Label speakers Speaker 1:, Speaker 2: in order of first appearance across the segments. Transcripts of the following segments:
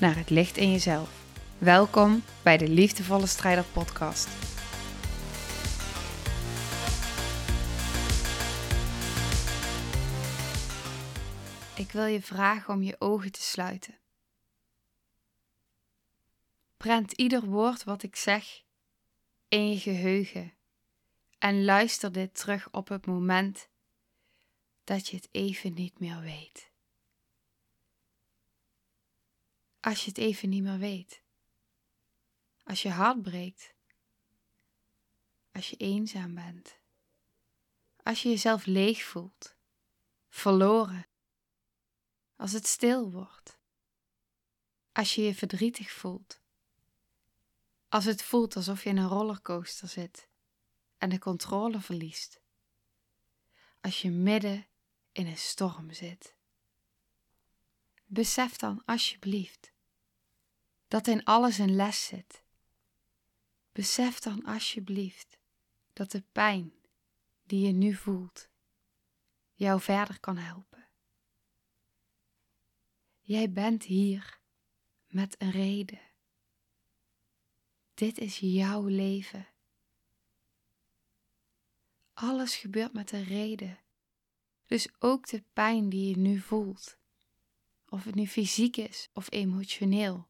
Speaker 1: naar het licht in jezelf. Welkom bij de Liefdevolle Strijder Podcast. Ik wil je vragen om je ogen te sluiten. Prent ieder woord wat ik zeg in je geheugen en luister dit terug op het moment dat je het even niet meer weet. Als je het even niet meer weet. Als je hart breekt. Als je eenzaam bent. Als je jezelf leeg voelt. Verloren. Als het stil wordt. Als je je verdrietig voelt. Als het voelt alsof je in een rollercoaster zit en de controle verliest. Als je midden in een storm zit. Besef dan alsjeblieft dat in alles een les zit. Besef dan alsjeblieft dat de pijn die je nu voelt jou verder kan helpen. Jij bent hier met een reden. Dit is jouw leven. Alles gebeurt met een reden. Dus ook de pijn die je nu voelt, of het nu fysiek is of emotioneel,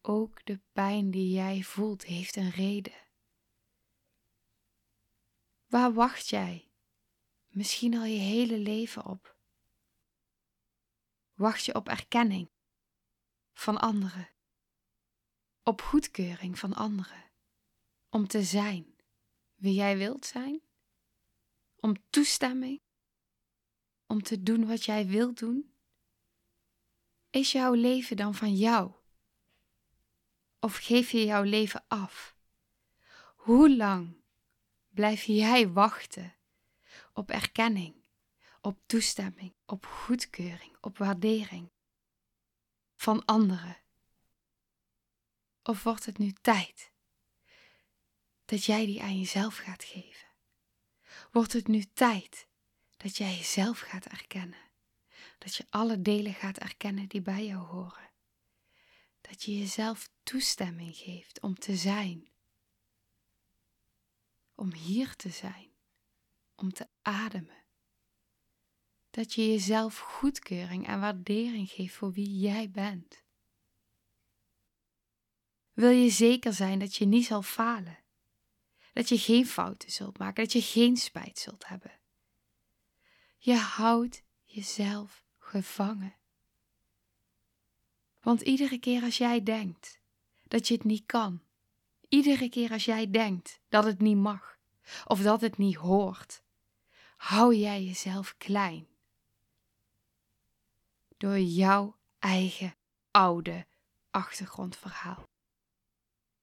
Speaker 1: ook de pijn die jij voelt heeft een reden. Waar wacht jij? Misschien al je hele leven op. Wacht je op erkenning van anderen, op goedkeuring van anderen, om te zijn wie jij wilt zijn, om toestemming, om te doen wat jij wilt doen? Is jouw leven dan van jou? Of geef je jouw leven af? Hoe lang blijf jij wachten op erkenning, op toestemming, op goedkeuring, op waardering van anderen? Of wordt het nu tijd dat jij die aan jezelf gaat geven? Wordt het nu tijd dat jij jezelf gaat erkennen? Dat je alle delen gaat erkennen die bij jou horen? Dat je jezelf toestemming geeft om te zijn. Om hier te zijn. Om te ademen. Dat je jezelf goedkeuring en waardering geeft voor wie jij bent. Wil je zeker zijn dat je niet zal falen? Dat je geen fouten zult maken, dat je geen spijt zult hebben. Je houdt jezelf gevangen. Want iedere keer als jij denkt dat je het niet kan, iedere keer als jij denkt dat het niet mag of dat het niet hoort, hou jij jezelf klein. Door jouw eigen oude achtergrondverhaal.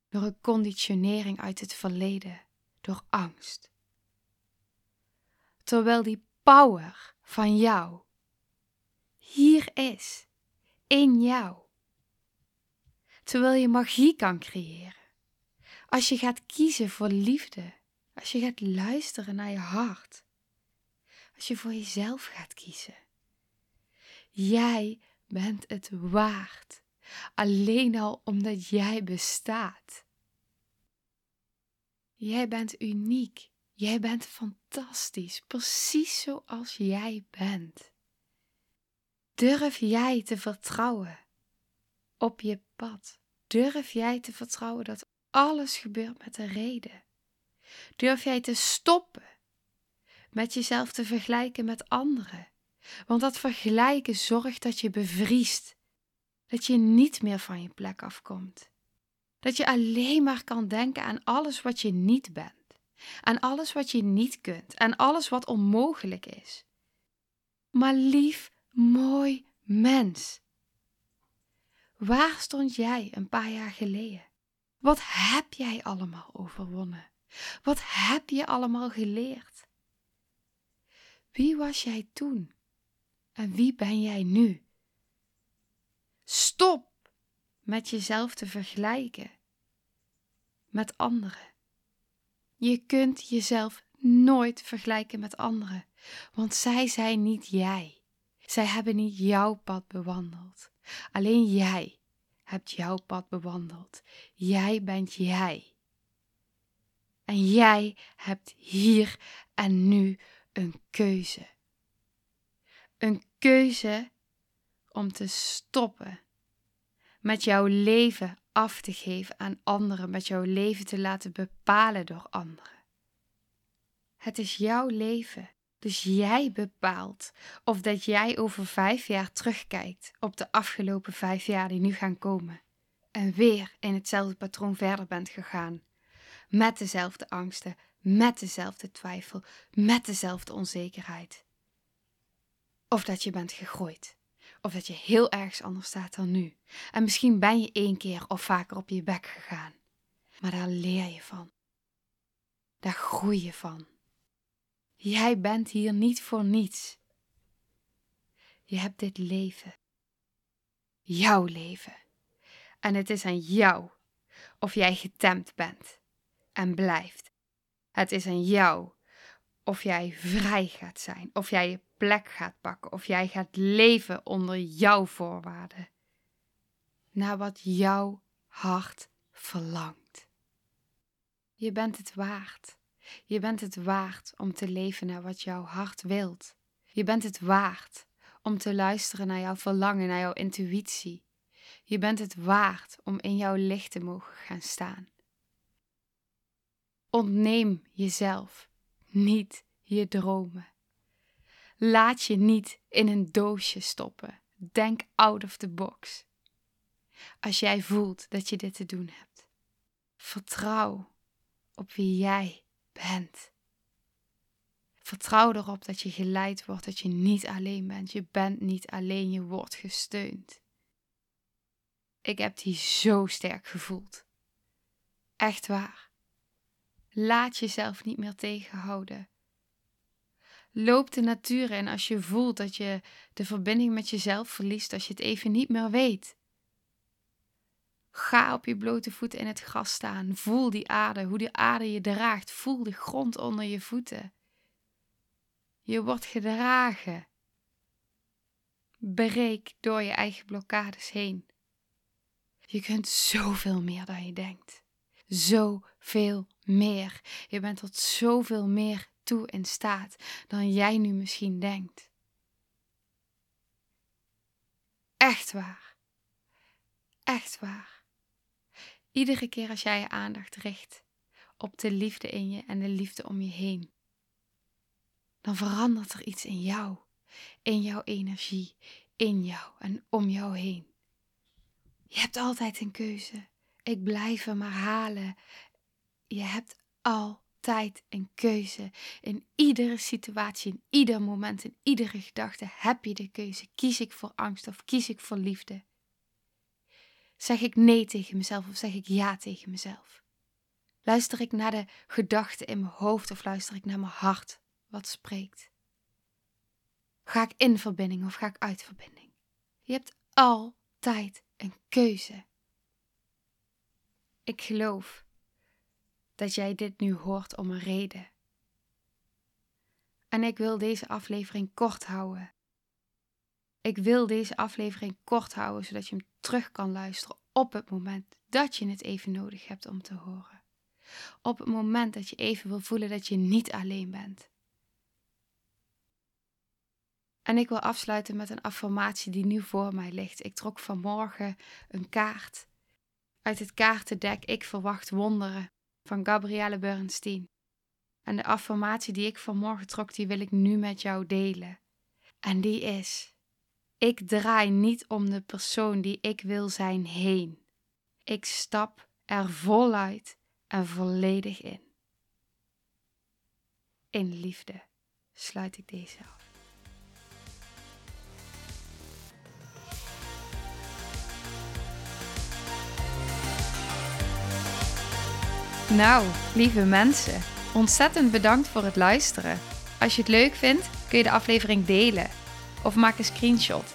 Speaker 1: Door een conditionering uit het verleden, door angst. Terwijl die power van jou hier is, in jou terwijl je magie kan creëren. Als je gaat kiezen voor liefde, als je gaat luisteren naar je hart, als je voor jezelf gaat kiezen. Jij bent het waard, alleen al omdat jij bestaat. Jij bent uniek, jij bent fantastisch, precies zoals jij bent. Durf jij te vertrouwen op je pad? Durf jij te vertrouwen dat alles gebeurt met een reden? Durf jij te stoppen met jezelf te vergelijken met anderen? Want dat vergelijken zorgt dat je bevriest, dat je niet meer van je plek afkomt. Dat je alleen maar kan denken aan alles wat je niet bent, aan alles wat je niet kunt, aan alles wat onmogelijk is. Maar lief, mooi mens, Waar stond jij een paar jaar geleden? Wat heb jij allemaal overwonnen? Wat heb je allemaal geleerd? Wie was jij toen? En wie ben jij nu? Stop met jezelf te vergelijken met anderen. Je kunt jezelf nooit vergelijken met anderen, want zij zijn niet jij. Zij hebben niet jouw pad bewandeld. Alleen jij hebt jouw pad bewandeld. Jij bent jij. En jij hebt hier en nu een keuze. Een keuze om te stoppen met jouw leven af te geven aan anderen, met jouw leven te laten bepalen door anderen. Het is jouw leven, dus jij bepaalt of dat jij over vijf jaar terugkijkt op de afgelopen vijf jaar die nu gaan komen en weer in hetzelfde patroon verder bent gegaan. Met dezelfde angsten, met dezelfde twijfel, met dezelfde onzekerheid. Of dat je bent gegroeid. Of dat je heel ergens anders staat dan nu. En misschien ben je één keer of vaker op je bek gegaan. Maar daar leer je van. Daar groei je van. Jij bent hier niet voor niets. Je hebt dit leven. Jouw leven. En het is aan jou of jij getemd bent en blijft. Het is aan jou of jij vrij gaat zijn, of jij je plek gaat pakken, of jij gaat leven onder jouw voorwaarden. Naar wat jouw hart verlangt. Je bent het waard. Je bent het waard om te leven naar wat jouw hart wilt. Je bent het waard om te luisteren naar jouw verlangen, naar jouw intuïtie. Je bent het waard om in jouw licht te mogen gaan staan. Ontneem jezelf niet je dromen. Laat je niet in een doosje stoppen. Denk out of the box. Als jij voelt dat je dit te doen hebt, vertrouw op wie jij bent. Vertrouw erop dat je geleid wordt, dat je niet alleen bent. Je bent niet alleen, je wordt gesteund. Ik heb die zo sterk gevoeld. Echt waar. Laat jezelf niet meer tegenhouden. Loop de natuur in als je voelt dat je de verbinding met jezelf verliest, als je het even niet meer weet. Ga op je blote voeten in het gras staan. Voel die aarde, hoe die aarde je draagt. Voel de grond onder je voeten. Je wordt gedragen. Breek door je eigen blokkades heen. Je kunt zoveel meer dan je denkt. Zoveel meer. Je bent tot zoveel meer toe in staat dan jij nu misschien denkt. Echt waar. Echt waar. Iedere keer als jij je aandacht richt op de liefde in je en de liefde om je heen, dan verandert er iets in jou, in jouw energie, in jou en om jou heen. Je hebt altijd een keuze. Ik blijf hem maar halen. Je hebt altijd een keuze. In iedere situatie, in ieder moment, in iedere gedachte heb je de keuze. Kies ik voor angst of kies ik voor liefde? Zeg ik nee tegen mezelf of zeg ik ja tegen mezelf? Luister ik naar de gedachten in mijn hoofd of luister ik naar mijn hart wat spreekt? Ga ik in verbinding of ga ik uit verbinding? Je hebt altijd een keuze. Ik geloof dat jij dit nu hoort om een reden. En ik wil deze aflevering kort houden. Ik wil deze aflevering kort houden, zodat je hem terug kan luisteren op het moment dat je het even nodig hebt om te horen. Op het moment dat je even wil voelen dat je niet alleen bent. En ik wil afsluiten met een affirmatie die nu voor mij ligt. Ik trok vanmorgen een kaart uit het kaartendek Ik verwacht wonderen van Gabrielle Bernstein. En de affirmatie die ik vanmorgen trok, die wil ik nu met jou delen. En die is: ik draai niet om de persoon die ik wil zijn heen. Ik stap er voluit en volledig in. In liefde sluit ik deze af. Nou, lieve mensen, ontzettend bedankt voor het luisteren. Als je het leuk vindt, kun je de aflevering delen of maak een screenshot